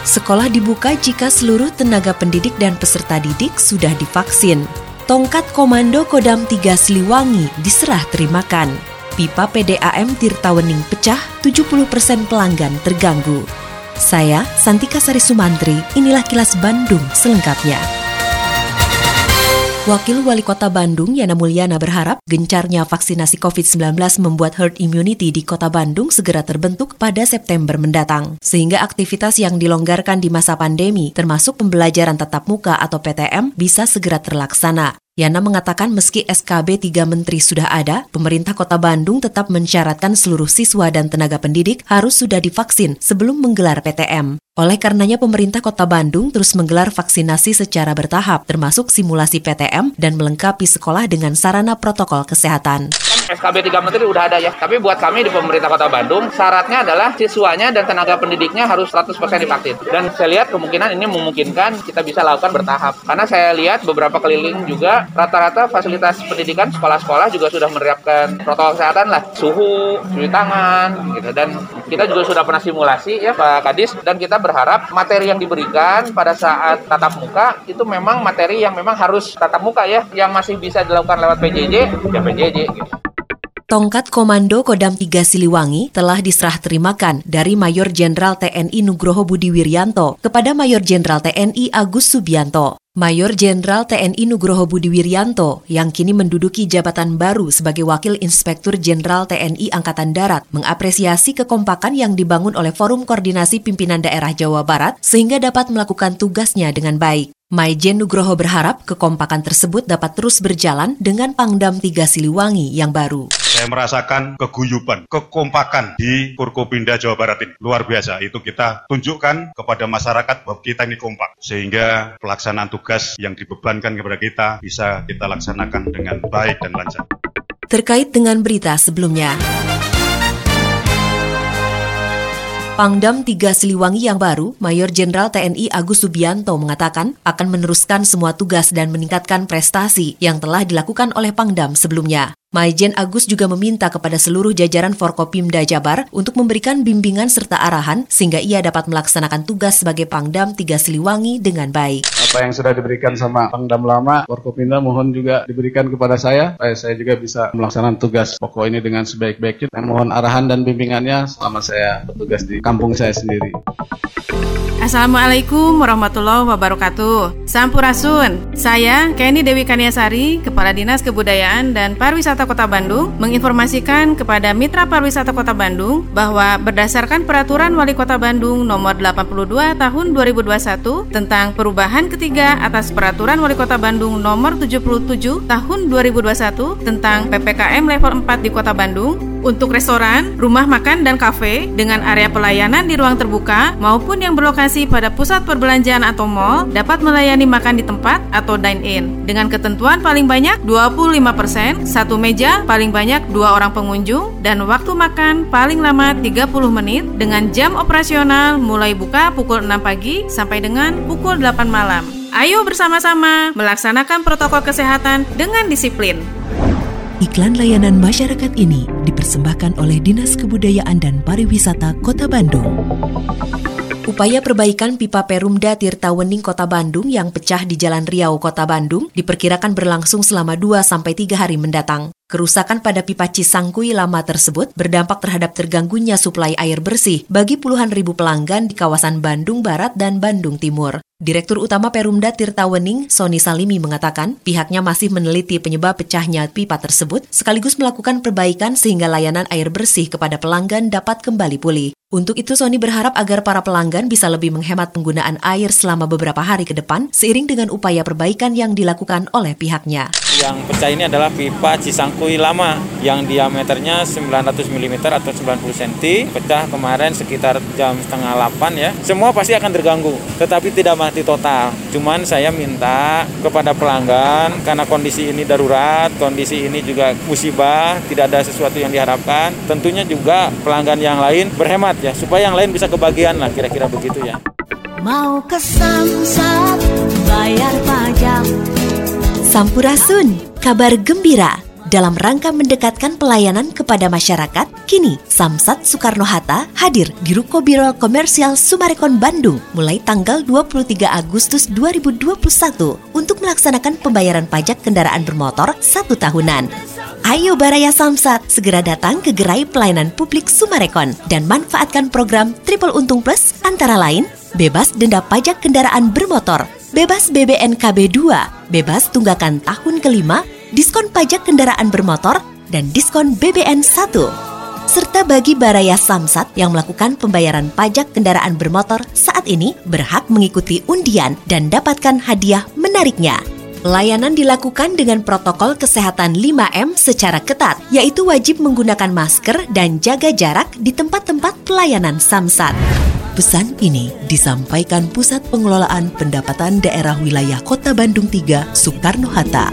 Sekolah dibuka jika seluruh tenaga pendidik dan peserta didik sudah divaksin. Tongkat Komando Kodam 3 Siliwangi diserah terimakan. Pipa PDAM Tirtawening pecah, 70% pelanggan terganggu. Saya, Santika Sari Sumantri, inilah kilas Bandung selengkapnya. Wakil Wali Kota Bandung Yana Mulyana berharap gencarnya vaksinasi COVID-19 membuat herd immunity di Kota Bandung segera terbentuk pada September mendatang. Sehingga aktivitas yang dilonggarkan di masa pandemi, termasuk pembelajaran tatap muka atau PTM, bisa segera terlaksana. Yana mengatakan meski SKB 3 Menteri sudah ada, pemerintah kota Bandung tetap mensyaratkan seluruh siswa dan tenaga pendidik harus sudah divaksin sebelum menggelar PTM. Oleh karenanya pemerintah kota Bandung terus menggelar vaksinasi secara bertahap, termasuk simulasi PTM dan melengkapi sekolah dengan sarana protokol kesehatan. SKB 3 Menteri udah ada ya. Tapi buat kami di pemerintah Kota Bandung, syaratnya adalah siswanya dan tenaga pendidiknya harus 100% divaksin. Dan saya lihat kemungkinan ini memungkinkan kita bisa lakukan bertahap. Karena saya lihat beberapa keliling juga rata-rata fasilitas pendidikan sekolah-sekolah juga sudah menerapkan protokol kesehatan lah. Suhu, cuci tangan, gitu. Dan kita juga sudah pernah simulasi ya Pak Kadis. Dan kita berharap materi yang diberikan pada saat tatap muka itu memang materi yang memang harus tatap muka ya. Yang masih bisa dilakukan lewat PJJ, ya PJJ gitu. Tongkat Komando Kodam 3 Siliwangi telah diserah terimakan dari Mayor Jenderal TNI Nugroho Budi Wiryanto kepada Mayor Jenderal TNI Agus Subianto. Mayor Jenderal TNI Nugroho Budi Wiryanto yang kini menduduki jabatan baru sebagai Wakil Inspektur Jenderal TNI Angkatan Darat mengapresiasi kekompakan yang dibangun oleh Forum Koordinasi Pimpinan Daerah Jawa Barat sehingga dapat melakukan tugasnya dengan baik. Maijen Nugroho berharap kekompakan tersebut dapat terus berjalan dengan Pangdam 3 Siliwangi yang baru. Saya merasakan keguyuban, kekompakan di Forkopinda Jawa Barat ini. Luar biasa, itu kita tunjukkan kepada masyarakat bahwa kita ini kompak. Sehingga pelaksanaan tugas yang dibebankan kepada kita bisa kita laksanakan dengan baik dan lancar. Terkait dengan berita sebelumnya, Pangdam 3 Siliwangi yang baru, Mayor Jenderal TNI Agus Subianto mengatakan akan meneruskan semua tugas dan meningkatkan prestasi yang telah dilakukan oleh Pangdam sebelumnya. Maijen Agus juga meminta kepada seluruh jajaran Forkopimda Jabar untuk memberikan bimbingan serta arahan sehingga ia dapat melaksanakan tugas sebagai Pangdam Tiga Siliwangi dengan baik. Apa yang sudah diberikan sama Pangdam lama, Forkopimda mohon juga diberikan kepada saya, supaya saya juga bisa melaksanakan tugas pokok ini dengan sebaik-baiknya. Dan mohon arahan dan bimbingannya selama saya bertugas di kampung saya sendiri. Assalamualaikum warahmatullahi wabarakatuh. Sampurasun. Saya Kenny Dewi Kaniasari, Kepala Dinas Kebudayaan dan Pariwisata Kota Bandung, menginformasikan kepada Mitra Pariwisata Kota Bandung bahwa berdasarkan Peraturan Wali Kota Bandung Nomor 82 Tahun 2021 tentang perubahan ketiga atas Peraturan Wali Kota Bandung Nomor 77 Tahun 2021 tentang PPKM level 4 di Kota Bandung, untuk restoran, rumah makan, dan kafe dengan area pelayanan di ruang terbuka maupun yang berlokasi pada pusat perbelanjaan atau mall dapat melayani makan di tempat atau dine-in dengan ketentuan paling banyak 25%, satu meja paling banyak dua orang pengunjung, dan waktu makan paling lama 30 menit dengan jam operasional mulai buka pukul 6 pagi sampai dengan pukul 8 malam. Ayo bersama-sama melaksanakan protokol kesehatan dengan disiplin. Iklan layanan masyarakat ini dipersembahkan oleh Dinas Kebudayaan dan Pariwisata Kota Bandung. Upaya perbaikan pipa Perumda Tirtawening Kota Bandung yang pecah di Jalan Riau Kota Bandung diperkirakan berlangsung selama 2 sampai 3 hari mendatang. Kerusakan pada pipa Cisangkui lama tersebut berdampak terhadap terganggunya suplai air bersih bagi puluhan ribu pelanggan di kawasan Bandung Barat dan Bandung Timur. Direktur Utama Perumda Tirta Wening, Sony Salimi mengatakan pihaknya masih meneliti penyebab pecahnya pipa tersebut sekaligus melakukan perbaikan sehingga layanan air bersih kepada pelanggan dapat kembali pulih. Untuk itu Sony berharap agar para pelanggan bisa lebih menghemat penggunaan air selama beberapa hari ke depan seiring dengan upaya perbaikan yang dilakukan oleh pihaknya. Yang pecah ini adalah pipa Cisangkui kue lama yang diameternya 900 mm atau 90 cm pecah kemarin sekitar jam setengah 8 ya semua pasti akan terganggu tetapi tidak mati total cuman saya minta kepada pelanggan karena kondisi ini darurat kondisi ini juga musibah tidak ada sesuatu yang diharapkan tentunya juga pelanggan yang lain berhemat ya supaya yang lain bisa kebagian lah kira-kira begitu ya Mau ke Samsat bayar pajak. Sampurasun, kabar gembira. Dalam rangka mendekatkan pelayanan kepada masyarakat, kini Samsat Soekarno-Hatta hadir di Ruko Biro Komersial Sumarekon Bandung mulai tanggal 23 Agustus 2021 untuk melaksanakan pembayaran pajak kendaraan bermotor satu tahunan. Ayo Baraya Samsat, segera datang ke gerai pelayanan publik Sumarekon dan manfaatkan program Triple Untung Plus antara lain bebas denda pajak kendaraan bermotor, bebas BBNKB 2, bebas tunggakan tahun kelima, diskon pajak kendaraan bermotor, dan diskon BBN 1. Serta bagi Baraya Samsat yang melakukan pembayaran pajak kendaraan bermotor saat ini berhak mengikuti undian dan dapatkan hadiah menariknya. Pelayanan dilakukan dengan protokol kesehatan 5M secara ketat, yaitu wajib menggunakan masker dan jaga jarak di tempat-tempat pelayanan Samsat. Pesan ini disampaikan Pusat Pengelolaan Pendapatan Daerah Wilayah Kota Bandung 3, Soekarno-Hatta.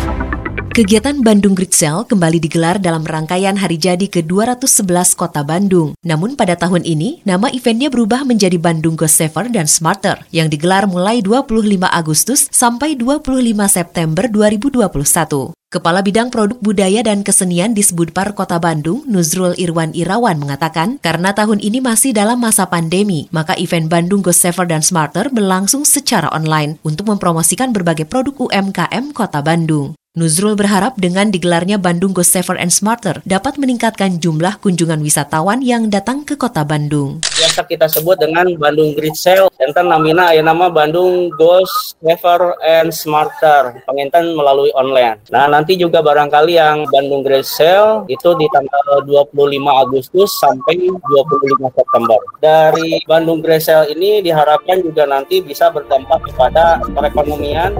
Kegiatan Bandung Great Sale kembali digelar dalam rangkaian hari jadi ke-211 Kota Bandung. Namun pada tahun ini, nama eventnya berubah menjadi Bandung Go Safer dan Smarter yang digelar mulai 25 Agustus sampai 25 September 2021. Kepala Bidang Produk Budaya dan Kesenian di Sbudpar Kota Bandung, Nuzrul Irwan Irawan mengatakan, karena tahun ini masih dalam masa pandemi, maka event Bandung Go Safer dan Smarter berlangsung secara online untuk mempromosikan berbagai produk UMKM Kota Bandung. Nuzrul berharap dengan digelarnya Bandung Go Safer and Smarter dapat meningkatkan jumlah kunjungan wisatawan yang datang ke kota Bandung. Biasa kita sebut dengan Bandung Great Sale, enten namina ya nama Bandung Go Safer and Smarter, penginten melalui online. Nah nanti juga barangkali yang Bandung Great Sale itu di tanggal 25 Agustus sampai 25 September. Dari Bandung Great Sale ini diharapkan juga nanti bisa berdampak kepada perekonomian